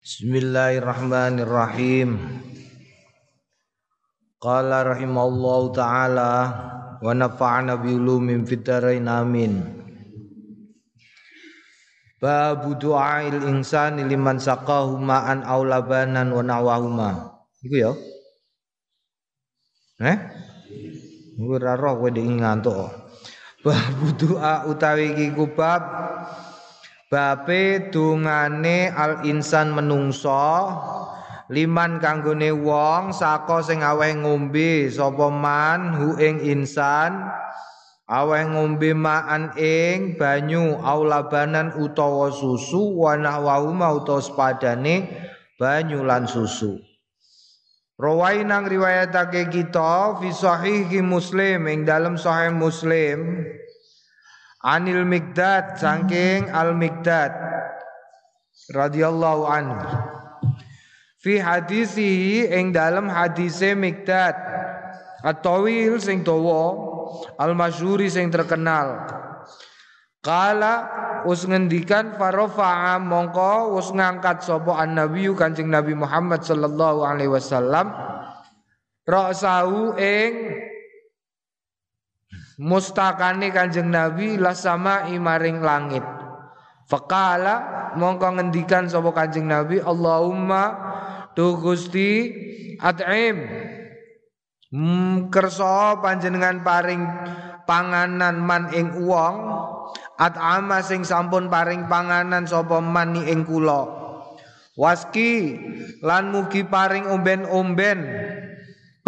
Bismillahirrahmanirrahim. Qala rahimallahu taala wa nafa'ana bi ulumin fitarain amin. Babu du'ail insani liman saqahu ma'an aw labanan wa nawahuma. Iku ya. Eh? Ora roh kowe ngantuk. Babu doa utawi iki kubab Bape dungane al insan menungso liman kanggone wong saka sing aweh ngombe sapa man hu ing insan? Aweh ngombe maan ing banyu aulabanan utawa susu wa nahwauma utawa sepadane banyu lan susu. Rawai nang riwayatake kita fi sahihi Muslim ing dalam sahih Muslim Anil Mikdad saking Al Mikdad radhiyallahu anhu. Fi hadisihi ing dalam hadise Mikdad At-tawil sing dawa al masyhuri sing terkenal. Kala us ngendikan farofa'a mongko us ngangkat sapa an-nabi Kanjeng Nabi Muhammad sallallahu alaihi wasallam ra'sahu ing mustakane Kanjeng Nabi la sama imaring langit. Fakala mongko ngendikan sapa Kanjeng Nabi Allahumma tu Gusti at'im hmm, kersa panjenengan paring panganan man ing wong at'ama sing sampun paring panganan sapa man ing kula. Waski lan mugi paring omben-omben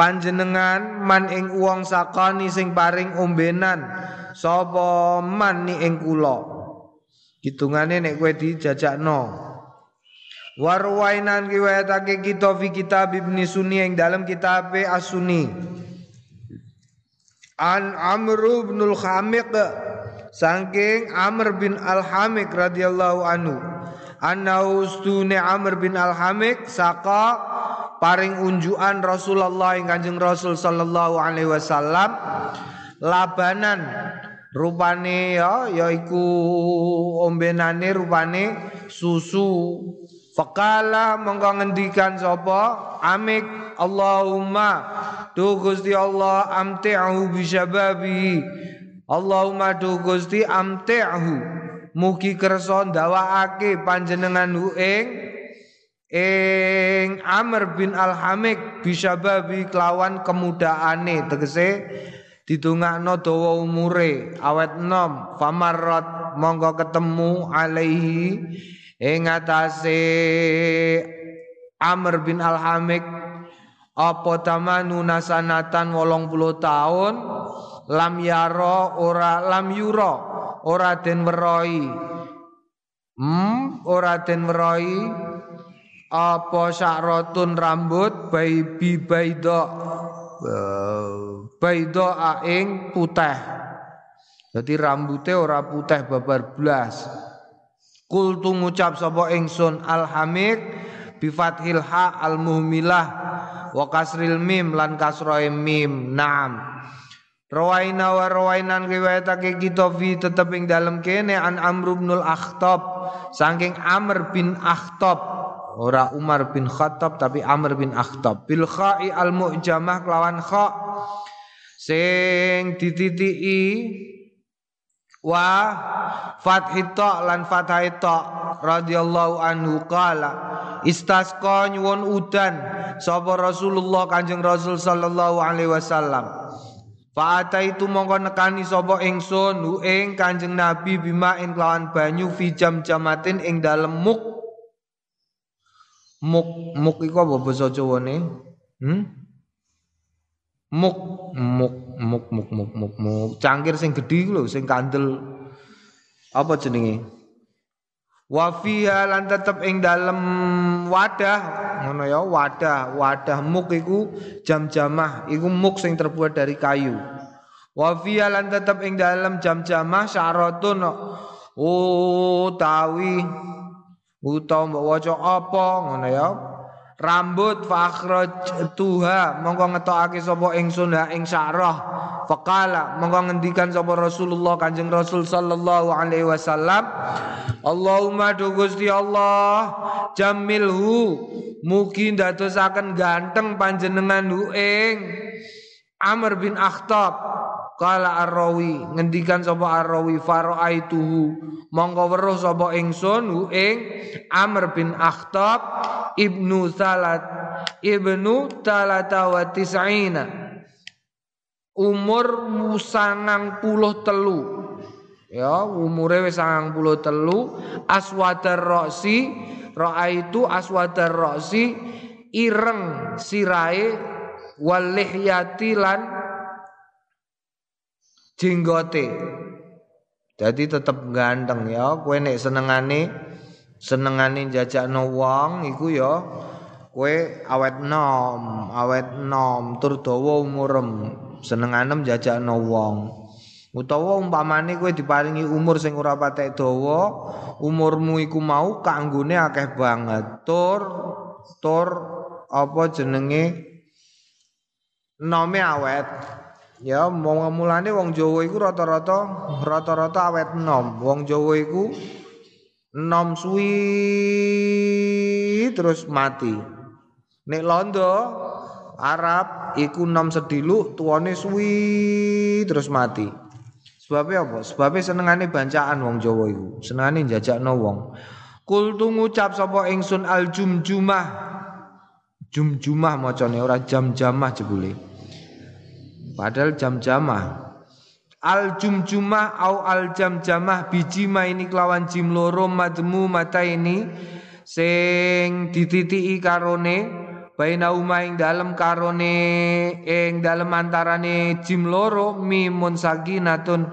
panjenengan man ing wong sakani sing paring ombenan sapa man ni ing kula? Hitungane nek kowe dijajakno. Warwainan riwayatake kita fi kitab Ibnu Sunni ing dalam kitab As-Sunni. An Amr bin Al-Hamiq saking Amr bin Al-Hamiq radhiyallahu anhu. Anna ustune Amr bin Al-Hamiq saka paring unjukan Rasulullah yang Kanjeng Rasul sallallahu alaihi wasallam. Labanan. Rupane ya yaiku ombenane rupane susu. Fakala mongko ngendikan sapa? Amik. Allahumma tu Gusti Allah amti'hu bi syababi. Allahumma tu Gusti amti'hu. Mugi kersa ndawakake panjenengan ing ing Amr bin Al-Hamik bisababi kelawan kemudaane tegese didongakno dawa umure awet nom famarrat monggo ketemu alaihi. Ing atase Amr bin Al-Hamik apa tamanu nasanatan 80 tahun lam yaro ora lam yuro ora den weroi hmm ora den weroi apa sya'ratun rambut baibi baido baido aing putih. Jadi rambutnya ora putih babar blas. Kultu ngucap sapa ingsun alhamid bi fathil ha al muhmilah wa kasril mim lan kasroe mim. Naam. Rawaina wa rawainan riwayatake kita fi tetep ing dalem kene an Amr bin Al-Akhtab saking Amr bin Akhtab ora Umar bin Khattab tapi Amr bin Akhtab. Bil kha'i al mu'jamah kelawan kha. Sing dititiki wa fathi ta lan fathai ta radhiyallahu anhu qala istasqa nyuwun udan sapa Rasulullah Kanjeng Rasul sallallahu alaihi wasallam. Fa'ata itu mongko nekani sapa ingsun ing Kanjeng Nabi bima ing kelawan banyu fi jam-jamatin ing dalem muk Muk muk iku apa basa Jawane? Hmm? Muk muk muk muk muk muk muk cangkir sing gedhi lho sing kandel apa jenenge? Wa fiha lan tetep ing dalem wadah ngono ya wadah wadah muk iku jam-jamah iku muk sing terbuat dari kayu. Wa fiha lan tetep ing dalem jam-jamah syaratun oh utawa mbok waca apa ngono ya. Rambut fakhraj tuha mongko ngetokake sapa ingsun ha ing syarah. Faqala monggo ngendikan sapa Rasulullah Kanjeng Rasul sallallahu alaihi wasallam Allahumma do Gusti Allah jamilhu mugi ndadosaken ganteng panjenengan hu ing Amr bin Akhtab Kala arrawi ngendikan sapa arrawi faraituhu mongko weruh sapa ingsun hu ing Amr bin Akhtab ibnu Salat ibnu Talata wa tis'ina umur sangang puluh telu. Ya umure wis sangang puluh telu. Aswadar roksi roa itu aswadar roksi ireng sirai walihyati lan jenggote. Jadi tetep ganteng ya kowe nek senengane senengane jajakno wong iku ya kowe awet nom awet nom tur dawa umurem senenganem jajakno wong. Utawa umpamane kowe diparingi umur sing ora patek dawa umurmu iku mau kanggone akeh banget. Tur tur apa jenenge? Nome awet ya mau mulane wong Jawa iku rata-rata rata-rata awet nom. Wong Jawa iku suwi terus mati. Nek londo Arab iku nom sedilu tuane suwi terus mati. Sebabnya apa? Sebabnya senengane bancaan wong Jawa iku. Senengane jajakno wong. Kul tu ngucap sapa ingsun al jumjumah jumjumah macane ora jam-jamah jebule Padahal jam-jamah. Al jumjumah au al jam-jamah biji ini kelawan jim loro madmu mata ini sing dititiki karone baina uma ing dalem karone ing dalem antarane jim loro mimun sakinatun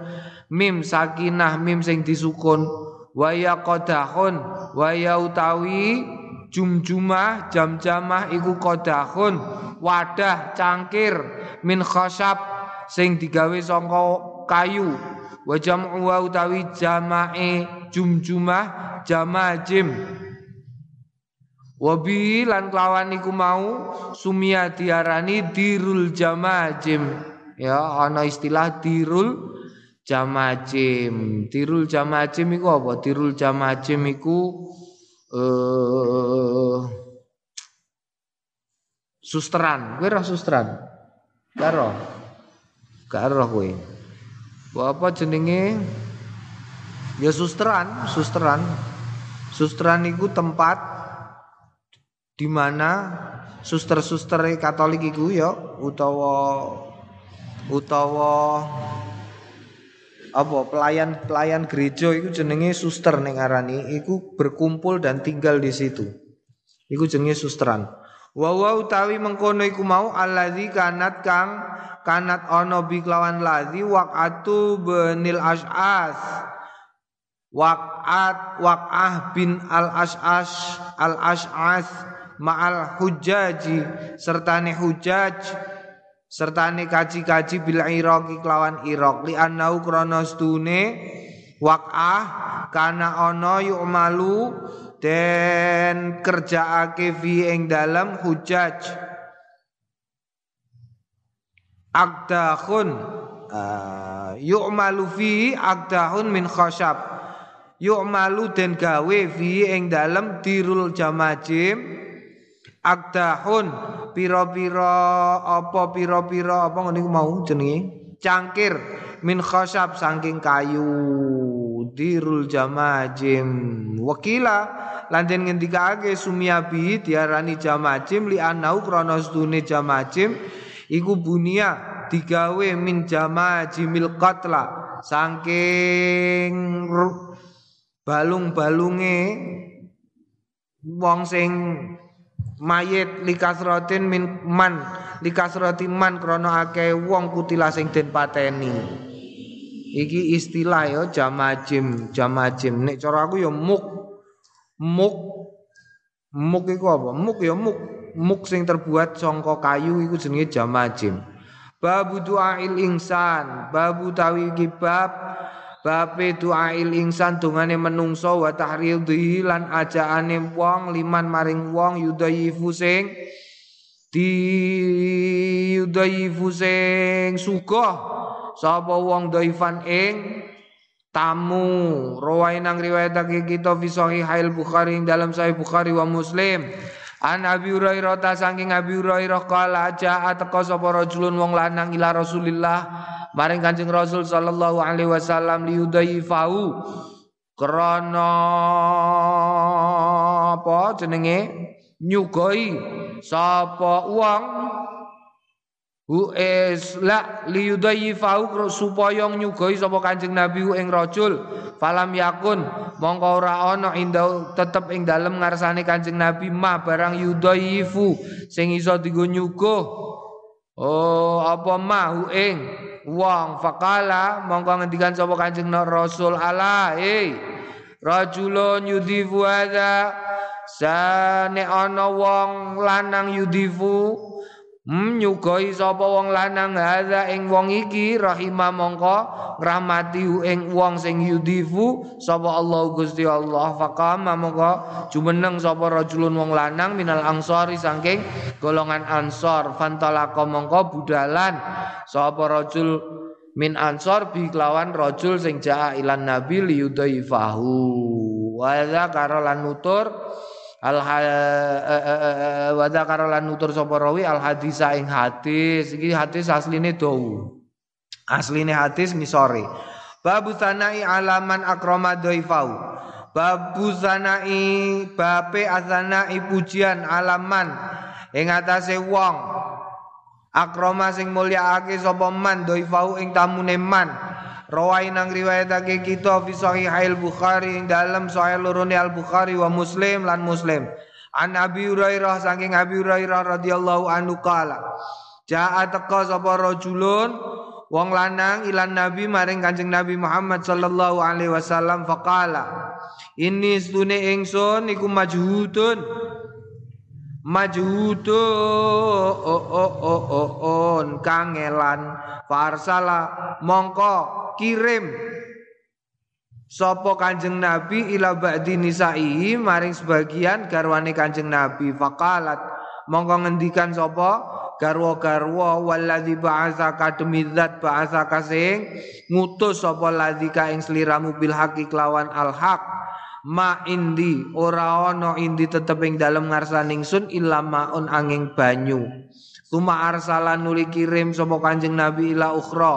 mim sakinah mim sing disukun waya qadahun waya utawi jumjumah jam-jamah iku qadahun wadah cangkir min khashab sing digawe saka kayu. Wa jam'u wa utawi jamae jumjumah jamajim Wabi lan kelawan iku mau sumia diarani dirul jamajim ya ana istilah dirul jamajim dirul jamajim iku apa? Dirul jamajim iku eh susteran, kowe roh susteran. Karo. Karo kowe. Apa jenenge? Ya susteran, susteran. Susteran itu tempat di mana suster-suster Katolik iku ya utawa utawa apa pelayan pelayan gereja itu jenenge suster ning arani iku berkumpul dan tinggal di situ. Iku jenenge susteran. Wa wa utawi mengkono iku mau allazi kanat kang kanat ono bi kelawan lazi waqatu benil as'as waqat waqah bin al as'as al as'as ma'al hujaji sertane hujaj sertane kaji-kaji bil iraqi kelawan iraq. Li annau krana stune waqah kana ana yu'malu den kerjaake fi ing dalam hujaj. Akdahun uh, yu'malu fi akdahun min khashab. Yu'malu den gawe fi ing dalam dirul jamajim akdahun pira-pira apa pira-pira apa ngene mau jenenge? Cangkir. Min khashab saking kayu. Dirul jamajim. Wakila. Lan den ngendikake sumiyabi diarani jamajim li anau krana sedune jamajim. Iku bunia digawe min jamajimil qatla. Saking balung-balunge wong sing mayit likasratin min man likasratin man krana akeh wong kutila sing den pateni Iki istilah ya jamajim, jamajim. Nek cara aku ya muk. Muk. Muk iku apa? Muk ya muk. Muk sing terbuat saka kayu iku jenenge jamajim. Babu du'ail insan, babu tawi kibab, bape du'ail insan dungane menungso wa tahridhi lan ajaane wong liman maring wong yudayifu sing di yudayifu sing sugih sapa wong dhaifan ing tamu? Rawain nang riwayatake kita fi sahihail bukhari ing dalam sahih bukhari wa muslim An Abi Hurairah ta saking Abi Hurairah kala jaa teka sapa rajulun wong lanang ila Rasulillah maring Kanjeng Rasul sallallahu alaihi wasallam liudaifahu krana apa jenenge? Nyugoi sapa wong Hu la liyudayifahu supaya nyugoi sapa Kanjeng Nabi ing rajul. Falam yakun mongko ora ana indah tetep ing dalem ngarsane Kanjeng Nabi ma barang yudayifu sing iso digo nyuguh. Oh apa ma hu ing wong. Fakala mongko ngendikan sapa Kanjeng Rasul ala eh rajulun yudifu hadza sane ana wong lanang yudifu Hmm, nyugoi sapa wong lanang hadza ing wong iki rahima mongko ngrahmati ing wong sing yudifu sapa Allah Gusti Allah. Faqama mongko jumeneng sapa rajulun wong lanang minal ansori saking golongan ansor fantalaka mongko budalan sapa rajul min ansor bi kelawan rajul sing jaa ilan nabi liyudaifahu. Wa karo lan nutur al wa dzakara lan nutur sapa rawi al hadisa ing hadis. Iki hadis asline dawu. Asline hadis ngisore babu sanai alaman akrama dhaifau babu sanai bape asanai pujian alaman ing atase wong. Akrama sing mulyaake sapa man dhaifau ing tamune man Rawai nang riwayatake kita fi sahihail Bukhari ing dalam sahih lorone Al Bukhari wa Muslim lan Muslim. An Abi Hurairah saking Abi Hurairah radhiyallahu anhu kala. Ja'a teka sapa rajulun wong lanang ilan Nabi maring Kanjeng Nabi Muhammad sallallahu alaihi wasallam faqala. Ini stune ingsun iku majhudun majhudu oh oh oh on kangelan. Farsala mongko kirim. Sopo kanjeng Nabi ila ba'di nisaihi maring sebagian garwane kanjeng Nabi. Faqalat mongko ngendikan sopo? Garwa-garwa walladzi ba'atsaka demi zat ba'atsaka sing ngutus sapa ladzika ing sliramu bil haqi kelawan al haq ma indi ora ana indi tetep ing dalem ngarsaning sun illa maun angin banyu. Tuma arsala nuli kirim sapa Kanjeng Nabi ila ukhra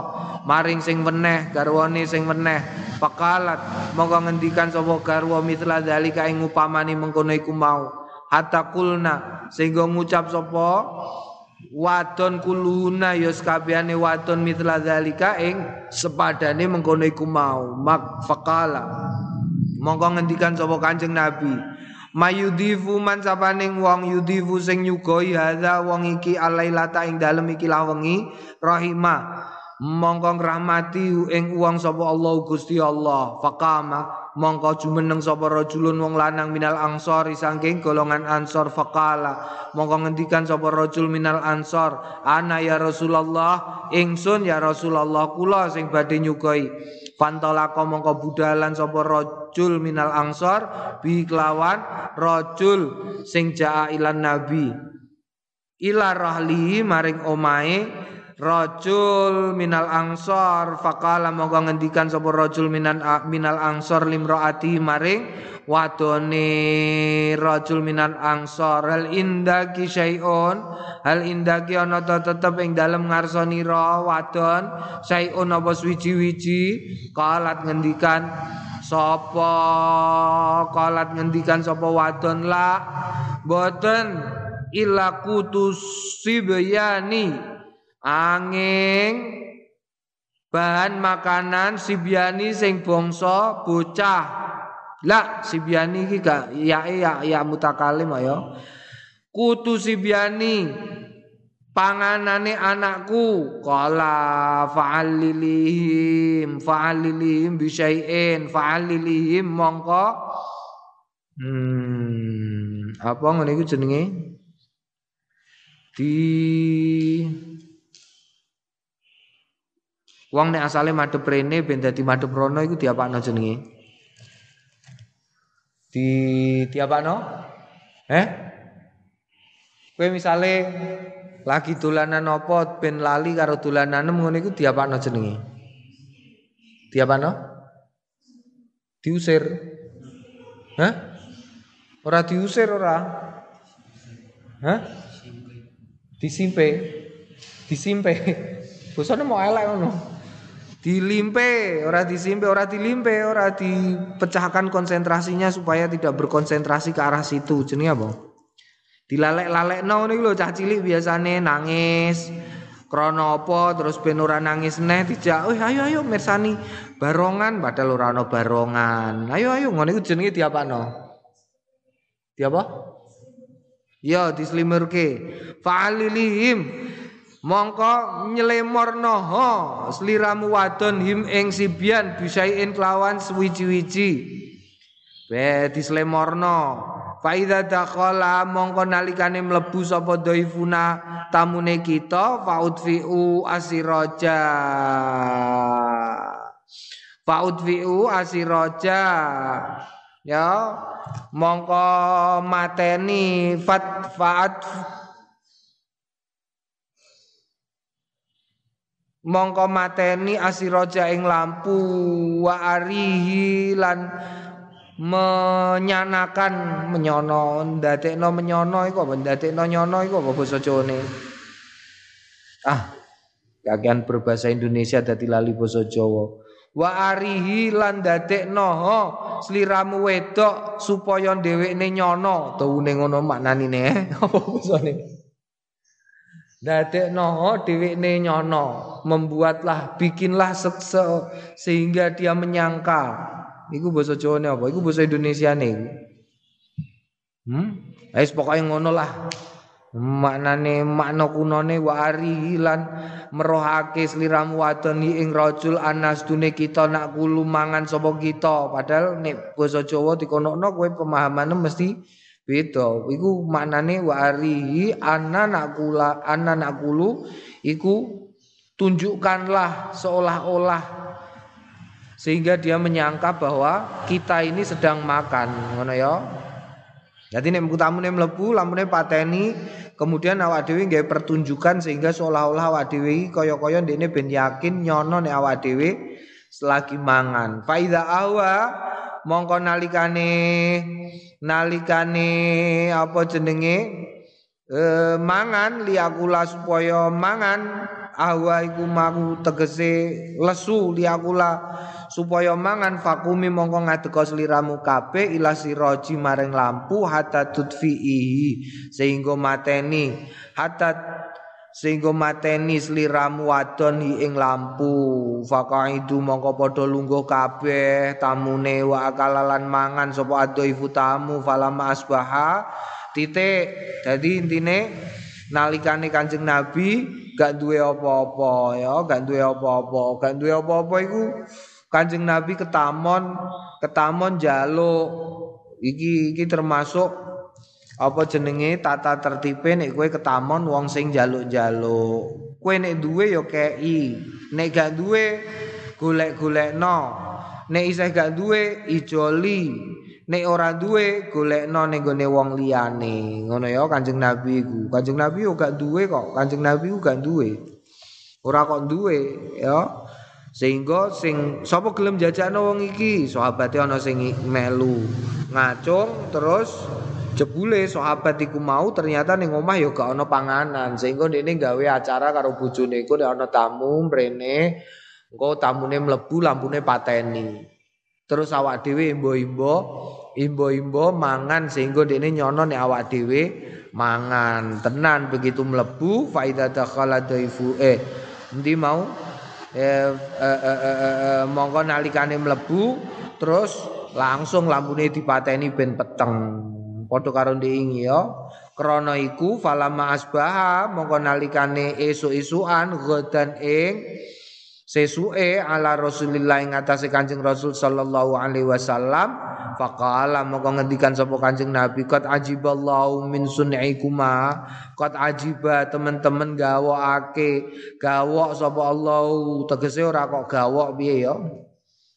maring sing weneh garwane sing weneh. Pakalat monggo ngendikan sapa garwa mitla dalika ing upamani mengkono iku mau. Hatta kulna sehingga ngucap sapa wadon kuluna ya sakabehane wadon mitla dalika ing sepadane mengkono iku mau. Mak fakala monggo ngendikan sapa Kanjeng Nabi. Mayudifu man sapaning wong yudifu sing nyugoi hadza wong iki alailata ing dalem iki lawengi rahima mongko ngrahmati ing wong sapa Allah Gusti Allah. Faqama mongko jumeneng sapa rajulun wong lanang minal ansor saking golongan ansor faqala. Mongko ngendikan sapa rajul minal ansor ana ya Rasulullah ingsun ya Rasulullah kula sing badhe nyugoi. Fantolako mongko budalan sapa rajul minal ansor bi kelawan rajul sing jaa ilan nabi. Ila rahli maring omae rajul minal ansor faqala mongko ngendikan sapa rajul minal minal ansor limraati maring wadone rajul minan angsor hal indaki syai'un hal indaki ta tetep ing dalem ngarsonira wadon syai'un apa suwi-wiji kalat ngendikan sapa? Kalat ngendikan sapa wadon la boten ila kutus sibyani angin bahan makanan sibyani sing bangsa bocah. La sibiani iki gak ya ya ya mutakalim ayo. Kutu sibiani panganane anakku. Qala fa'alilihim fa'alilihim bisyai'in fa'alilihim mongko. Hmm apa ngene iku jenenge? Di Wong nek asale madhep rene ben dadi madhep rono iku diapakno jenenge di di apa no? Eh? Kowe misale lagi dolanan apa ben lali karo dolanan ngono iku diapakno jenenge? Tiap ano? Diusir. Hah? Ora diusir ora? Hah? Disimpe. Disimpe. Bosone mau elek ngono. Dilimpe, ora disimpe, ora dilimpe, ora dipecahkan konsentrasinya supaya tidak berkonsentrasi ke arah situ. Jenenge apa? Dilalek-lalekno niku lho cah cilik biasane nangis. Krono apa terus ben ora nangis neh dijak, "Wih, ayo ayo mirsani barongan padahal ora ana barongan." Ayo ayo ngono iku jenenge diapakno? Diapa? Ya dislimirke. Fa'alilihim mongko nyelemorno sliramu wadon him ing sibian bisain kelawan suwiji-wiji. Be dislemorno. Faida dakhala mongko nalikane mlebu sapa dhaifuna tamune kita faudfiu asiraja. Faudfiu asiraja. Ya, mongko mateni fat faat mongko mateni asiraja ing lampu wa arihi lan menyanakan menyono ndadekno menyono iku apa? Ndadekno nyono iku apa basa Jawane? Ah kakean berbahasa Indonesia dadi lali basa Jawa. Wa arihi lan ndadekno sliramu wedok supaya dhewekne nyono. Tuwune ngono maknanine eh? apa basane Dadekno dhewekne nyono membuatlah bikinlah se sehingga dia menyangka Iku bahasa Jawa apa? Iku bahasa Indonesia nih. Hmm? Ais pokoknya ngono lah. Maknane makna kunone wa ari merohake sliramu wadon ing rajul anas dune kita nak kulu mangan sapa kita. Padahal nek basa Jawa dikonokno kowe pemahamane mesti beda. Iku maknane wa ari ana nak kula ana nak kulu iku tunjukkanlah seolah-olah. Sehingga dia menyangka bahwa kita ini sedang makan ngono ya. Jadi nek tamune mlebu lampune pateni kemudian awak dhewe nggawe pertunjukan sehingga seolah-olah awak dhewe kaya-kaya ndekne ben yakin nyono nek awak dhewe selagi mangan. Faida awa mongko nalikane nalikane apa jenenge? E, mangan liakula supaya mangan. Ahwa iku maku tegese lesu liakula supaya mangan. Fakumi mongko ngadeka sliramu kabeh ila siraji maring lampu hatta tudfihi sehingga mateni. Hatta sehingga mateni sliramu wadon ing lampu. Fakaidu mongko padha lungguh kabeh tamune wa akalalan mangan sapa adhaifu tamu falama asbaha. Titik. Dadi intine nalikane Kanjeng Nabi gak duwe apa-apa ya, gak duwe apa-apa, gak duwe apa-apa iku Kanjeng Nabi ketamon, ketamon jaluk. Iki iki termasuk apa jenenge? Tata tertipe nek kowe ketamon wong sing jaluk-jaluk. Kowe nek duwe ya kei, nek gak duwe golek-golekno. Nek isih gak duwe ijoli. nek ora duwe golekno ning gone wong liyane. Ngono ya Kanjeng Nabi iku. Kanjeng Nabi yo gak duwe kok. Kanjeng Nabi ku gak duwe. Ora kok duwe ya. Sehingga sing sapa gelem jajakno wong iki? Sahabate ana sing melu. Ngacung terus jebule sahabat iku mau ternyata ning omah ya gak ana panganan sehingga ndekne gawe acara karo bojone iku nek ana tamu mrene engko tamune mlebu lampune pateni Terus awak dhewe imbo-imbo, imbo-imbo mangan sehingga dene nyono nek awak dhewe mangan. Tenan begitu mlebu faida dakhala daifu eh endi mau eh, eh, eh, eh, eh monggo nalikane mlebu terus langsung lampune dipateni ben peteng. Padha karo ndingi ya. Krana iku falama asbaha monggo nalikane esuk-esukan godan ing sesuke ala Rasulillah ing atase Kanjeng Rasul sallallahu alaihi wasallam. Faqala moko ngendikan sapa Kanjeng Nabi qad ajiballahu min sun'ikuma. Qad ajiba teman-teman gawokake gawok sapa Allah. Tegese ora kok gawok piye ya?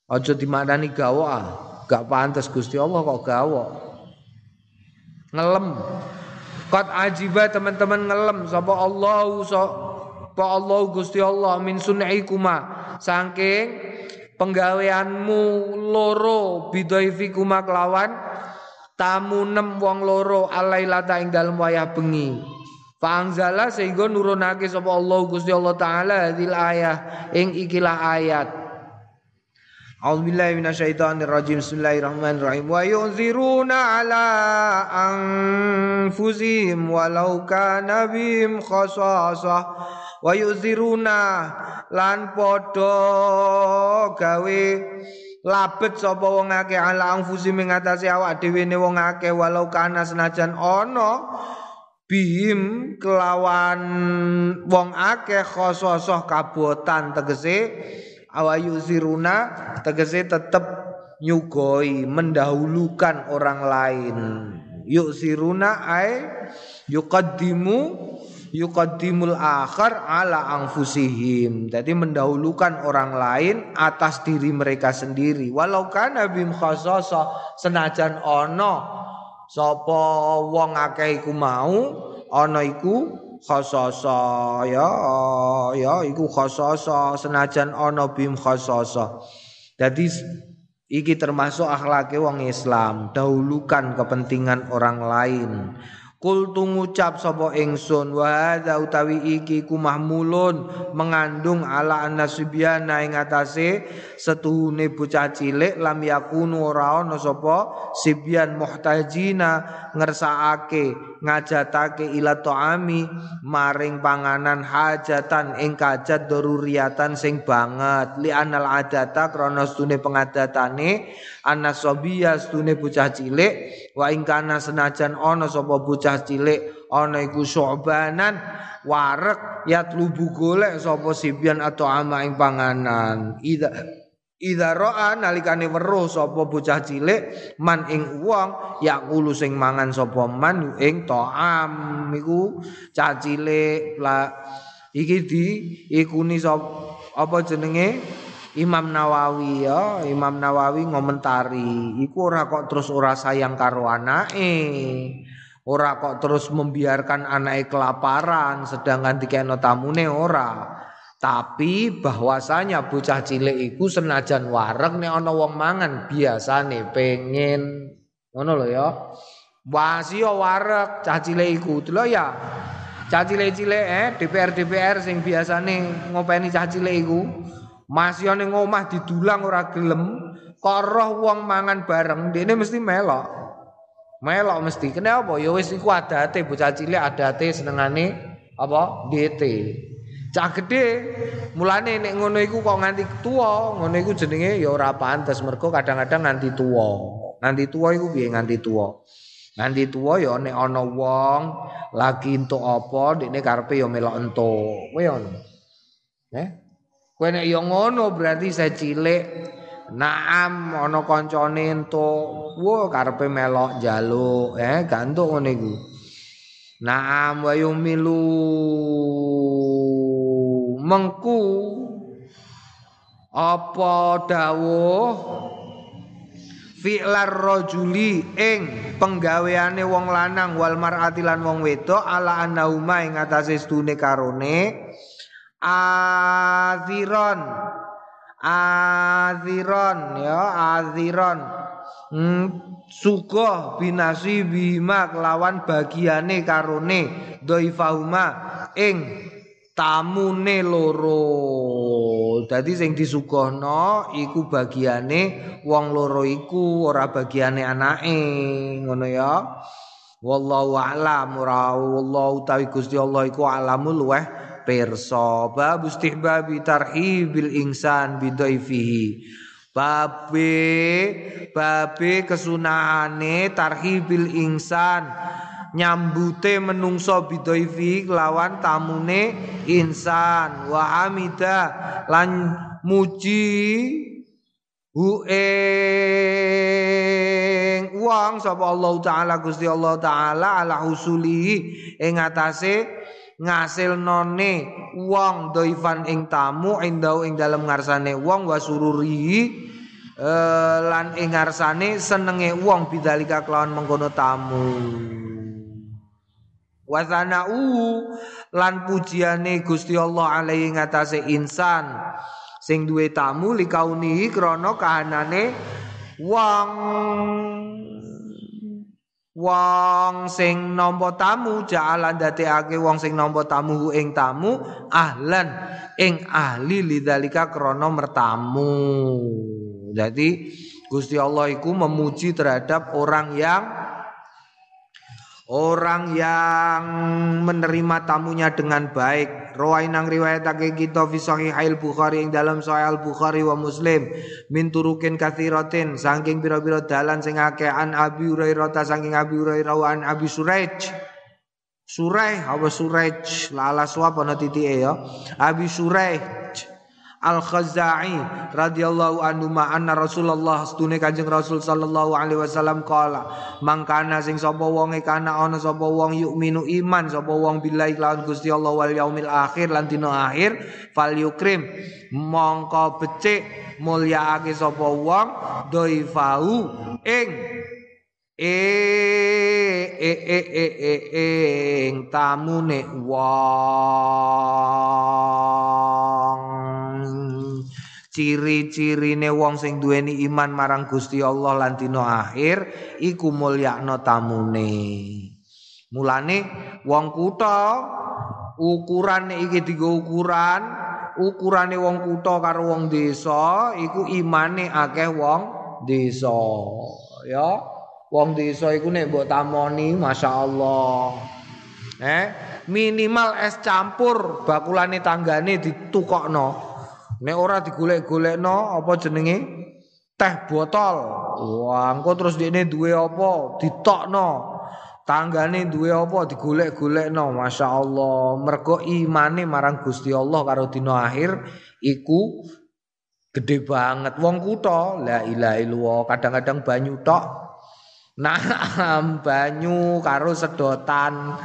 Aja dimaknani gawok ah. Gak pantes Gusti Allah kok gawok ngelem. Qad ajiba teman-teman ngelem. Sapa Allah so Pa Allah Gusti Allah min sun'ikuma. Saking penggaweanmu loro bidhaifikum kelawan tamu nem wong loro alailata ing dalem wayah bengi. Fangzala sehingga nurunake sapa Allah Gusti Allah taala hadil ayah ing ikilah ayat A'udzubillahi minasyaitonirrajim. Bismillahirrahmanirrahim. Wa yunziruna ala anfusihim walau kana bihim khasasah. Wa yuziruna lan padha gawe labet sapa wong akeh ala anfusi ing atase awak dhewe ne wong akeh walau kana senajan ana bihim kelawan wong akeh khososoh kabotan tegese awayu ziruna tegese tetep nyugoi mendahulukan orang lain yuk siruna ay yuqaddimu yuqaddimul akhar ala anfusihim. Jadi mendahulukan orang lain atas diri mereka sendiri. Walau kana bim khasasa senajan ono sapa wong akeh iku mau ana iku khasasa ya ya iku khasasa senajan ana bim khasasa. Jadi iki termasuk akhlake wong Islam, dahulukan kepentingan orang lain. Kul ngucap sapa ingsun wa hadza utawi iki ku mahmulun mengandung ala annasubyana ing atase setuhune bocah cilik lam yakunu ora ana sapa sibyan muhtajina ngersakake ngajatake ila taami maring panganan hajatan ing kajat daruriatan sing banget. Li anal adata krana stune pengadatane anasobia stune bocah cilik wa ing kana senajan ana sapa bocah cilik ana iku syu'banan warek yatlubu golek sapa sibyan atau ama ing panganan. Ida Ida ro'a nalikane weruh sapa bocah cilik man ing wong yakulu sing mangan sapa man ing ta'am iku cah cilik iki di ikuni sapa apa jenenge Imam Nawawi ya, Imam Nawawi ngomentari, iku ora kok terus ora sayang karo anake. Ora kok terus membiarkan anake kelaparan sedangkan dikene tamune ora. Tapi bahwasanya bocah cilik iku senajan wareg nek ana wong mangan biasane pengen ngono lho ya. Wasio wareg cah cilik iku lho ya. Cah cilik-cilik eh DPR DPR sing biasane ngopeni cah cilik iku Masih ning omah didulang ora gelem, kok roh wong mangan bareng, dene mesti melok. Melok mesti. Kenapa? Ya wis iku adate bocah cilik adate senengane apa? DT. Cah gede mulane nek ngono iku kok nganti tuwa, ngono iku jenenge ya ora pantes mergo kadang-kadang nganti tuwa. Nganti tuwa iku piye nganti tuwa? Nganti tuwa ya nek ana wong lagi entuk apa, dekne karepe ya melok entuk. Kowe ngono. Eh? Kowe nek ya ngono berarti saya cilik Naam ana kancane entuk, wo karepe melok njaluk, eh gantuk ngene iku. Naam wa yumilu mengku. Apa dawuh? Fi'lar rajuli ing penggaweane wong lanang wal mar'ati lan wong wedok ala annauma ing atase stune karone. Aziron aziron ya aziron hmm, sugoh binasi bima kelawan bagiane karone doifahuma ing tamune loro. Dadi sing disuguhno iku bagiane wong loro iku ora bagiane anake ngono ya. Wallahu a'lam wallahu tawi Gusti Allah iku alamul luweh pirsa. Bab istihbabi tarhibil insan bidhaifihi babe babe kesunahane tarhibil insan nyambute menungso bidhaifi lawan tamune insan. Wa hamida lan muji hu ing wong. Sapa Allah taala Gusti Allah taala ala husuli. Ing atase ngasilnone wong doifan ing tamu indau ing dalem ngarsane wong wasururi e, lan ing ngarsane senenge wong bidzalika kelawan mengkono tamu Wasanau lan pujiane Gusti Allah alaihi ngatasé insan. Sing duwe tamu likauni krana kahanane wong wong sing nampa tamu ja'alan dadekake wong sing nampa tamu ing tamu ahlan ing ahli lidzalika krana mertamu. Jadi Gusti Allah iku memuji terhadap orang yang Orang yang menerima tamunya dengan baik. Rawai nang riwayatake kita fi sahih Bukhari ing dalam sahih Bukhari wa Muslim. Min turukin kathiratin saking pira-pira dalan sing akeh. An Abi Hurairah ta saking Abi Hurairah an Abi Suraij Suraih apa Suraij lala suap ana titike ya? Abi Suraij Al-Khazai radhiyallahu anhu ma anna Rasulullah stune Kanjeng Rasul sallallahu alaihi wasallam qala mangkana sing sapa wonge kana ana sapa wong yukminu iman sapa wong billahi lawan Gusti Allah wal yaumil akhir lan dina akhir fal yukrim mongko becik mulyaake sapa wong doifau ing e e e e e ing tamune wong ciri-cirine wong sing duweni iman marang Gusti Allah lan dina akhir iku mulyakno tamune. Mulane wong kutha ukuran iki digo ukuran, ukurane wong kutha karo wong desa iku imane akeh wong desa. Ya, wong desa iku nek mbok tamoni masyaallah. Eh, minimal es campur bakulane tanggane ditukokno. Nek ora digolek-golekno apa jenenge teh botol. Wah, engko terus dene duwe apa? Ditokno. Tanggane duwe apa digolek-golekno. Masyaallah, mergo imane marang Gusti Allah karo dina akhir iku gede banget. Wong kutha, la ilaha illallah, kadang-kadang banyu tok. Nah, banyu karo sedotan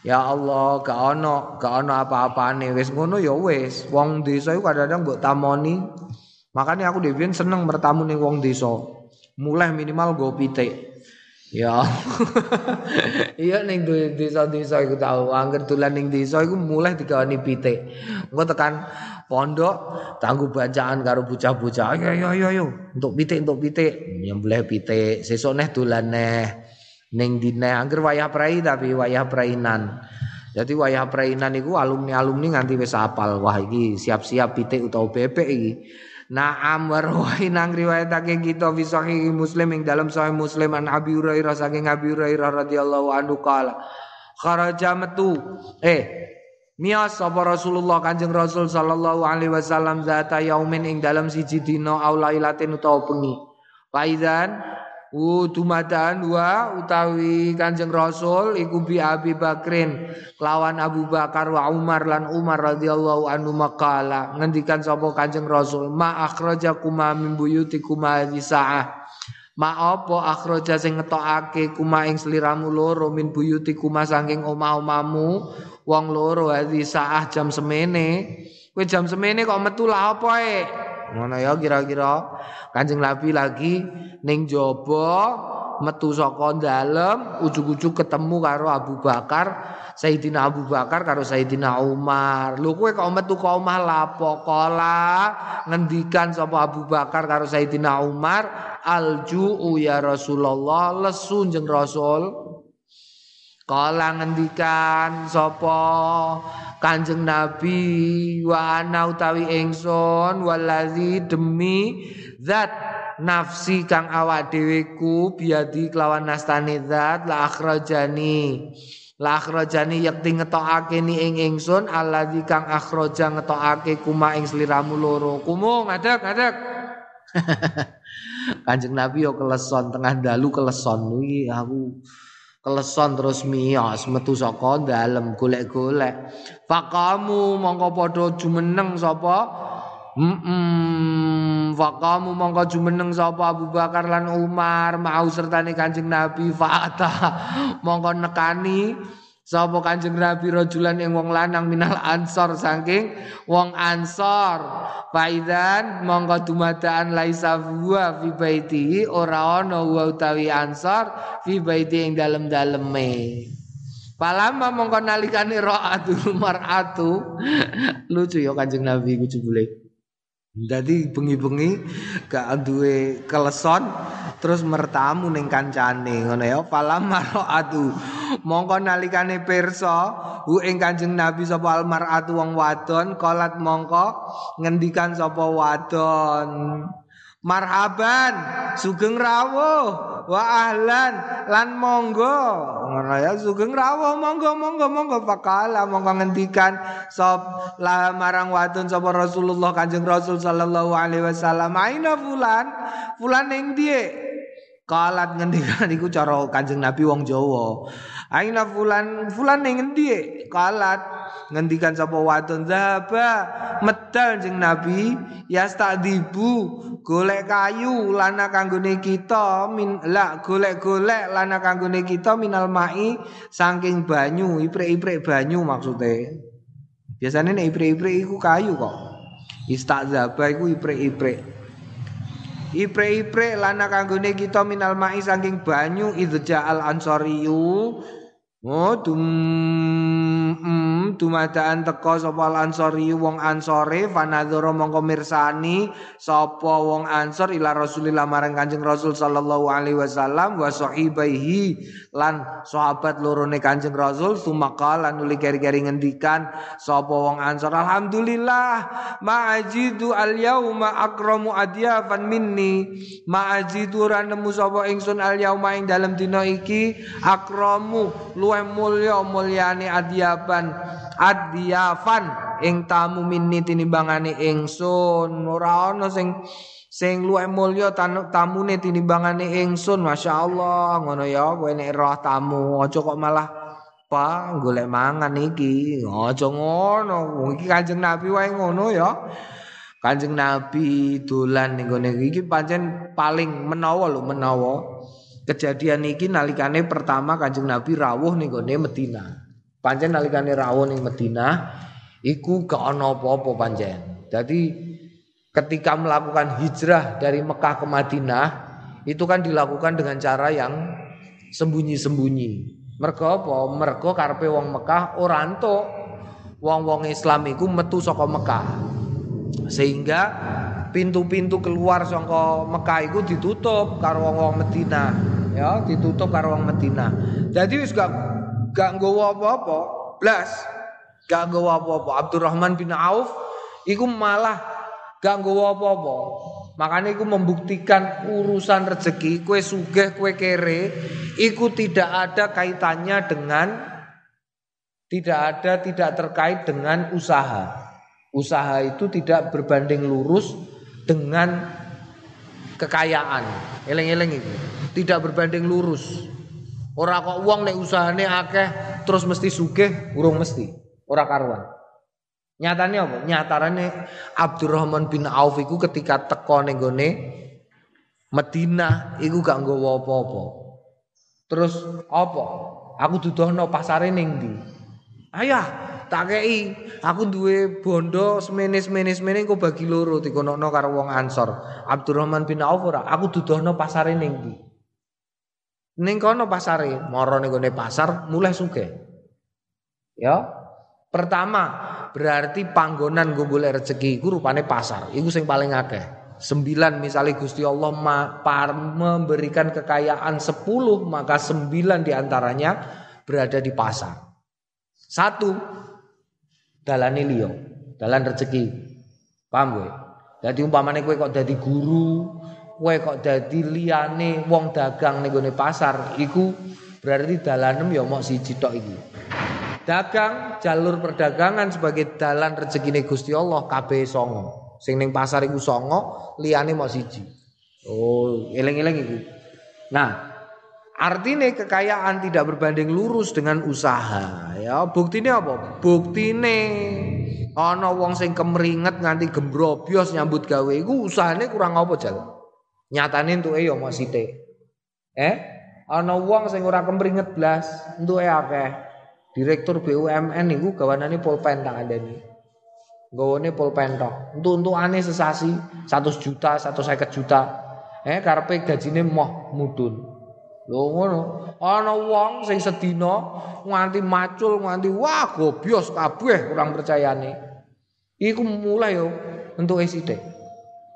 Ya Allah, gak ono, gak ono apa-apane. Wis ngono ya wis. Wong desa iku kadang-kadang mbok tamoni. Makanya aku dhewe seneng bertamu ning wong desa. Mulai minimal go pitik. Ya. iya ning desa-desa iku tau angger dolan ning desa iku mulai digawani pitik. Engko tekan pondok tanggu bacaan karo bocah-bocah. Ayo ayo ayo untuk pitik untuk pitik. Nyembelih pitik, sesuk neh dolan neh. Ning dine angger wayah prai tapi wayah prainan. Jadi wayah prainan iku alumni-alumni nganti wis apal. Wah iki siap-siap pitik utawa bebek iki. Naam warwahi nang riwayatake kita fi sahih Muslim ing dalam sahih Muslim an Abi Hurairah saking Abi Hurairah radhiyallahu anhu kala kharaja metu eh Miyas sapa Rasulullah Kanjeng Rasul sallallahu alaihi wasallam zata yaumin ing dalam siji dina au lailatin utawa bengi. Faizan Udumadan wa utawi Kanjeng Rasul iku bi Abi Bakrin lawan Abu Bakar wa Umar lan Umar radhiyallahu anhu maqala ngendikan sapa Kanjeng Rasul ma akhrajakuma min buyutikuma saah. Ma apa akhraja sing ngetokake kuma ing sliramu loro min buyutikuma saking omah-omahmu wong loro hadhi saah jam semene. Kowe jam semene kok metu lah apa e ngono ya kira-kira. Kanjeng Nabi lagi ning jaba metu saka dalem ujug-ujug ketemu karo Abu Bakar Sayyidina Abu Bakar karo Sayyidina Umar. Lho kowe kok metu ka omah lapo kala ngendikan sapa Abu Bakar karo Sayyidina Umar alju'u ya Rasulullah lesu jeneng Rasul. Kala ngendikan sapa Kanjeng Nabi wa ana utawi ingsun walazi demi zat nafsi kang awak dheweku biadi kelawan nastane zat la akhrajani. La akhrajani yakti ngetokake ni ing ingsun allazi kang akhraja ngetokake kuma ing sliramu loro. Kumu ngadeg ngadeg. Kanjeng Nabi yo keleson tengah dalu keleson. Iki aku keleson terus miyos metu saka dalem golek-golek. Faqamu mongko padha jumeneng sapa? Mm faqamu mongko jumeneng sapa Abu Bakar lan Umar? Mau sertane Kanjeng Nabi fa'ata mongko nekani sapa Kanjeng Nabi rajulan ing wong lanang minal ansor saking wong ansor. Faidan mongko dumadaan laisa huwa fi baiti ora ana wa utawi ansor fi baiti ing dalem-daleme. Palama mongko nalikane ra'atul mar'atu. Lucu ya Kanjeng Nabi ku jebule Jadi bengi-bengi gak duwe keleson terus mertamu ning kancane ngono ya. Falam maratu. Mongko nalikane pirsa hu ing Kanjeng Nabi sapa almaratu wong wadon kolat mongko ngendikan sapa wadon marhaban sugeng rawuh wa ahlan lan monggo. Ngono ya sugeng rawuh monggo monggo monggo. Pakala monggo ngendikan sop la marang wadon sapa Rasulullah Kanjeng Rasul sallallahu alaihi wasallam. Aina fulan? Fulan ning die Kalat ngendikan iku cara Kanjeng Nabi wong Jawa. Aina fulan? Fulan ning endi? Kalat ngendikan sapa wadon zaba medal jeng Nabi. Yastadibu golek kayu lana kanggone kita min la golek-golek lana kanggone kita minal mai saking banyu iprik-iprik banyu maksudnya. Biasanya nek iprik-iprik iku kayu kok. Istazaba iku iprik-iprik. Ipre-ipre lana kanggone kita minal mai saking banyu idza al ansoriyu Oh dum mm, dumadaan teko sapa ansori wong ansore fanadzara mongko mirsani sapa wong ansor ila Rasulillah marang Kanjeng Rasul sallallahu alaihi wasallam wa sahibaihi lan sahabat lorone Kanjeng Rasul sumaka lan nuli keri-keri ngendikan sapa wong ansor alhamdulillah ma'ajidu al yauma akramu adyafan minni. Ma'ajidu ra nemu sapa ingsun al yauma ing dalem dina iki akramu luwih mulya mulyane adyaban adyafan ing tamu minni tinimbangane ingsun. Ora ana sing sing luwih mulya tamune tinimbangane ingsun. Masyaallah ngono ya kowe nek roh tamu aja kok malah pa golek mangan iki. Aja ngono iki Kanjeng Nabi wae ngono ya. Kanjeng Nabi dolan ning gone iki pancen paling menawa lho menawa. Kejadian iki nalikane pertama Kanjeng Nabi rawuh ning gone Madinah. Pancen nalikane rawuh ning Madinah iku gak ana apa-apa. Jadi ketika melakukan hijrah dari Mekah ke Madinah itu kan dilakukan dengan cara yang sembunyi-sembunyi. Mergo apa? Mergo karepe wong Mekah ora wong-wong Islam iku metu saka Mekah. Sehingga pintu-pintu keluar saka Mekah iku ditutup karo wong-wong Madinah ya ditutup karo wong Medina. Jadi wis gak gak nggawa apa-apa, blas. Gak nggawa apa-apa. Abdurrahman bin Auf iku malah gak nggawa apa-apa. Makanya iku membuktikan urusan rezeki kue sugih kue kere iku tidak ada kaitannya dengan tidak ada tidak terkait dengan usaha. Usaha itu tidak berbanding lurus dengan kekayaan. Eleng-eleng itu tidak berbanding lurus. Ora kok uang nek usahane akeh terus mesti sugih, urung mesti. Ora karuan. Nyatane apa? Nyatane Abdurrahman bin Auf iku ketika teko ning gone Madinah iku gak nggawa apa-apa. Terus apa? Aku dudohno pasare ning ndi? Ayah, tak kei aku duwe bondo semene semene semene kok bagi loro dikonokno karo wong Ansor. Abdurrahman bin Auf ora, aku dudohno pasare ning ndi? Ning kono pasare, moro ning pasar mulai suge. Ya. Pertama, berarti panggonan gue golek rezeki iku rupane pasar. Iku sing paling akeh. Sembilan misalnya Gusti Allah memberikan kekayaan sepuluh maka sembilan di antaranya berada di pasar. Satu, dalane liya, dalan rezeki. Paham gue? Jadi umpamane kowe kok jadi guru, kowe kok dadi liyane wong dagang ning gone pasar iku berarti dalanem ya mok siji tok iki. Dagang jalur perdagangan sebagai dalan rezekine Gusti Allah kabeh songo. Sing ning pasar iku songo, liyane mok siji. Oh, eling-eling iku. Nah, artinya kekayaan tidak berbanding lurus dengan usaha. Ya, buktine apa? Buktine ana wong sing kemringet nganti gembrobyos nyambut gawe iku usahane kurang apa jalan? Nyatane entuke ya mok sithik. Eh, ana wong sing ora kemringet blas, entuke akeh. Direktur BUMN niku gawanane pulpen tak andani. Gawane pulpen tok. Entuk-entukane sesasi 100 juta, 150 juta. Eh karepe gajine moh mudun. Lho ngono. Ana wong sing sedina nganti macul nganti wah gobyos kabeh kurang percayane. Iku mulai yo entuke sithik.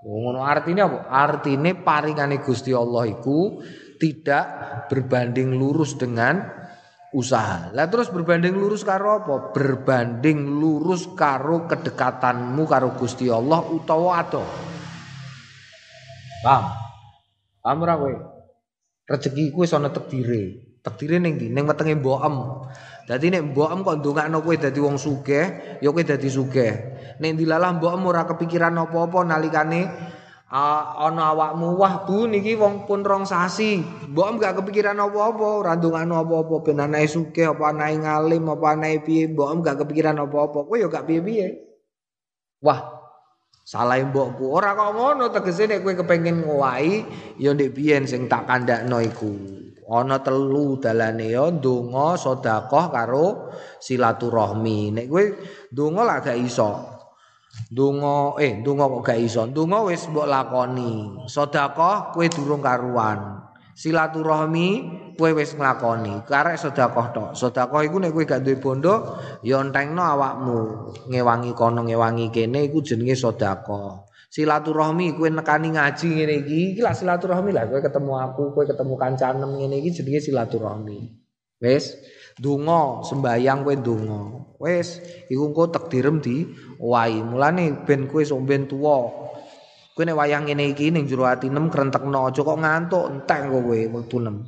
Oh, ngono artinya apa? Artinya paringane Gusti Allah iku tidak berbanding lurus dengan usaha. Lah terus berbanding lurus karo apa? Berbanding lurus karo kedekatanmu karo Gusti Allah utawa ato. Paham? Paham ora kowe? Rezeki kuwi ana tekdire. Tekdire ning ndi? Ning wetenge. Dadi nek mbokem kok ndongakno kowe dadi wong sugih, ya kowe dadi sugih. Nek dilalah mbokem ora kepikiran apa-apa nalikane ana awakmu wah Bu niki wong pun rong sasi. Mbokem gak kepikiran apa-apa, ora ndongakno apa-apa ben anake sugih apa anake ngalim apa anake piye, mbokem gak kepikiran apa-apa. Kowe ya gak piye-piye. Wah, Salah mbokku. Ora kok ngono tegese nek kowe kepengin ngowahi ya ndek biyen sing tak kandakno iku. Ana telu dalane ya ndonga, sedekah karo silaturahmi. Nek kowe ndonga lah gak iso. Ndonga eh ndonga kok gak iso. Ndonga wis mbok lakoni. Sedekah kowe durung karuan. Silaturahmi kowe wis nglakoni. Karek sedekah tok. Sedekah iku nek kowe gak duwe bondo, ya entengno awakmu. Ngewangi kono ngewangi kene iku jenenge sedekah. Silaturahmi kowe nekani ngaji ngene iki, iki lah silaturahmi lah kowe ketemu aku, kowe ketemu kancanem ngene iki jenenge silaturahmi. Wis, donga sembayang kowe donga. Wis, iku engko takdirem di wae. Mulane ben kowe sok ben tuwa, Kowe nek wayang ngene iki ning jero ati nem krentekno aja kok ngantuk entek kowe wektu nem.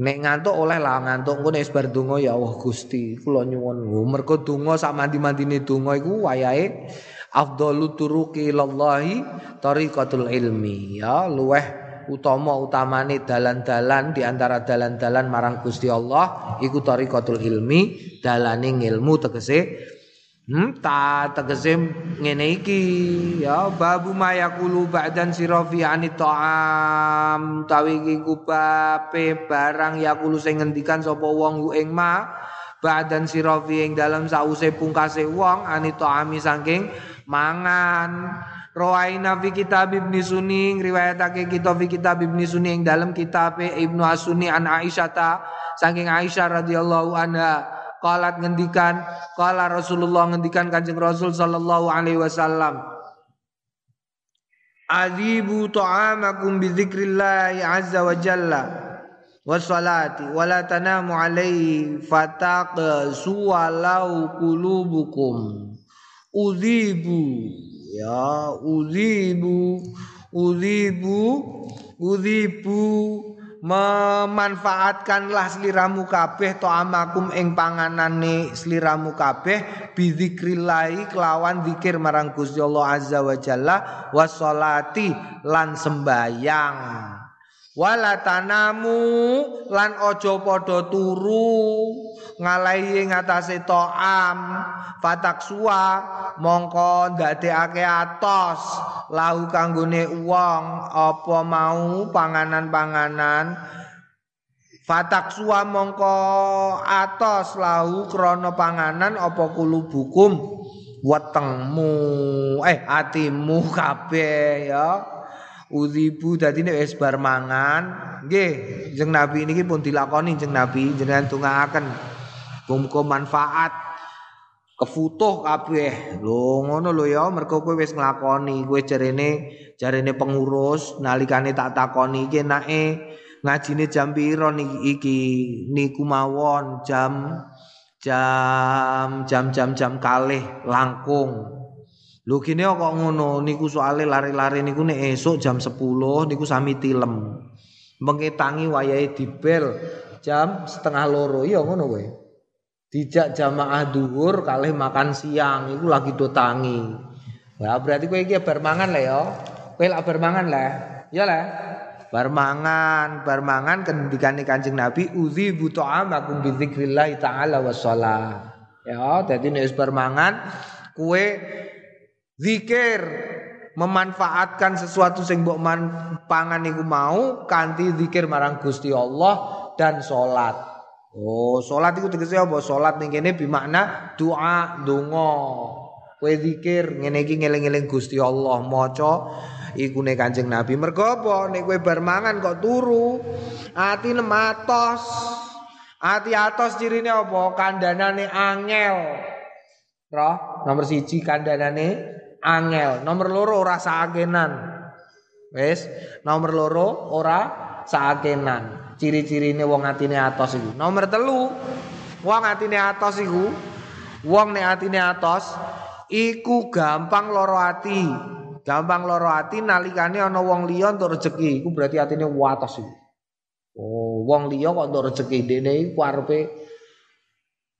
Nek ngantuk oleh lah ngantuk engko nek bar donga ya Allah Gusti kula nyuwun mergo donga sak mandi-mandine donga iku wayahe afdalu turuqi ilallahi tariqatul ilmi. Ya luweh utama utamane dalan-dalan di antara dalan-dalan marang Gusti Allah iku tariqatul ilmi dalane ilmu tegese Hmm, ta tegese ngene iki. Ya babu mayakulu ba'dan sirafi anit ta'am. Tawi iki kubape barang yakulu sing ngendikan sapa wong ing ma. Ba'dan sirafi ing dalem sause pungkase wong anit ta'ami saking mangan Rawaina fi kitab Ibnu Sunni riwayatake kita fi kitab Ibnu Sunni ing dalam kitab Ibnu Asuni an Aisyah ta saking Aisyah radhiyallahu anha Qalat ngendikan, qala Rasulullah ngendikan Kanjeng Rasul sallallahu alaihi wasallam. Azibu ta'amakum bi dzikrillah azza wa jalla salati wa la tanamu alaihi fataqsu walau qulubukum. Uzibu. Ya uzibu. Uzibu uzibu. Memanfaatkanlah sliramu kabeh amakum ing panganane sliramu kabeh bidzikrillah kelawan zikir marang Gusti Allah azza wa jalla washolati lan sembayang wala tanamu lan ojo padha turu ngalahi ing atase to'am. Fataksua mongko ndadekake atos lahu kanggone wong apa mau panganan-panganan. Fataksua mongko atos lahu krana panganan apa kulubukum wetengmu eh atimu kabeh ya Uzibu dadi nek wis bar mangan, nggih, jeneng Nabi niki pun dilakoni jeneng Nabi jenengan tungaaken. Muga manfaat kefutuh kabeh. Lho ngono lho ya, mergo kowe wis nglakoni, kowe jarene jarene pengurus nalikane tak takoni iki enake ngajine jam pira iki niku mawon jam jam jam jam jam kalih langkung Lho kene kok ngono niku soale lari-lari niku nek esuk jam 10 niku sami tilem. Mengke tangi wayahe dibel jam setengah loro iya ngono kowe. Dijak jamaah duhur kalih makan siang iku lagi do tangi. Wah berarti kowe iki bar mangan lah ya. Kowe lak bar mangan lah. Ya lah. Bar mangan, bar mangan kendikane Kanjeng Nabi uzi butu'am akum bi dzikrillah taala wassalah. Ya, dadi nek bar mangan kowe Zikir memanfaatkan sesuatu sing mbok pangan iku mau kanthi zikir marang Gusti Allah dan salat. Oh, salat iku tegese apa? Salat ning kene bimakna doa, donga. Kowe zikir ngene iki ngeling-eling Gusti Allah maca iku ne Kanjeng Nabi. Mergo apa? Nek kowe bar mangan kok turu, ati nematos. Ati atos cirine apa? Kandanane angel. Roh, nomor siji kandanane angel. Nomor loro ora saakenan. Wis, nomor loro ora saakenan. Ciri-cirine wong atine atos iku. Nomor telu, wong atine atos iku wong nek atine atos iku gampang loro ati. Gampang loro ati nalikane ana wong liya entuk rezeki, iku berarti atine watos iku. Oh, wong liya kok entuk rezeki dene iku arepe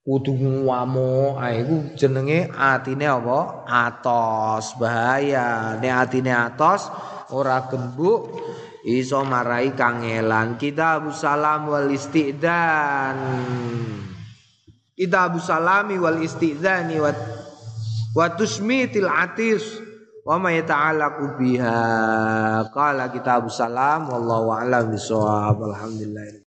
kudu nguwamu ah iku jenenge atine apa? Atos. Bahaya. Nek atine atos ora gembuk iso marai kangelan. Kita salam wal istidzan. Kita salami wal istidzani wa wa tusmitil atis. Wa ma yata'allaqu biha. Qala kitabus salam wallahu a'lam bisawab alhamdulillah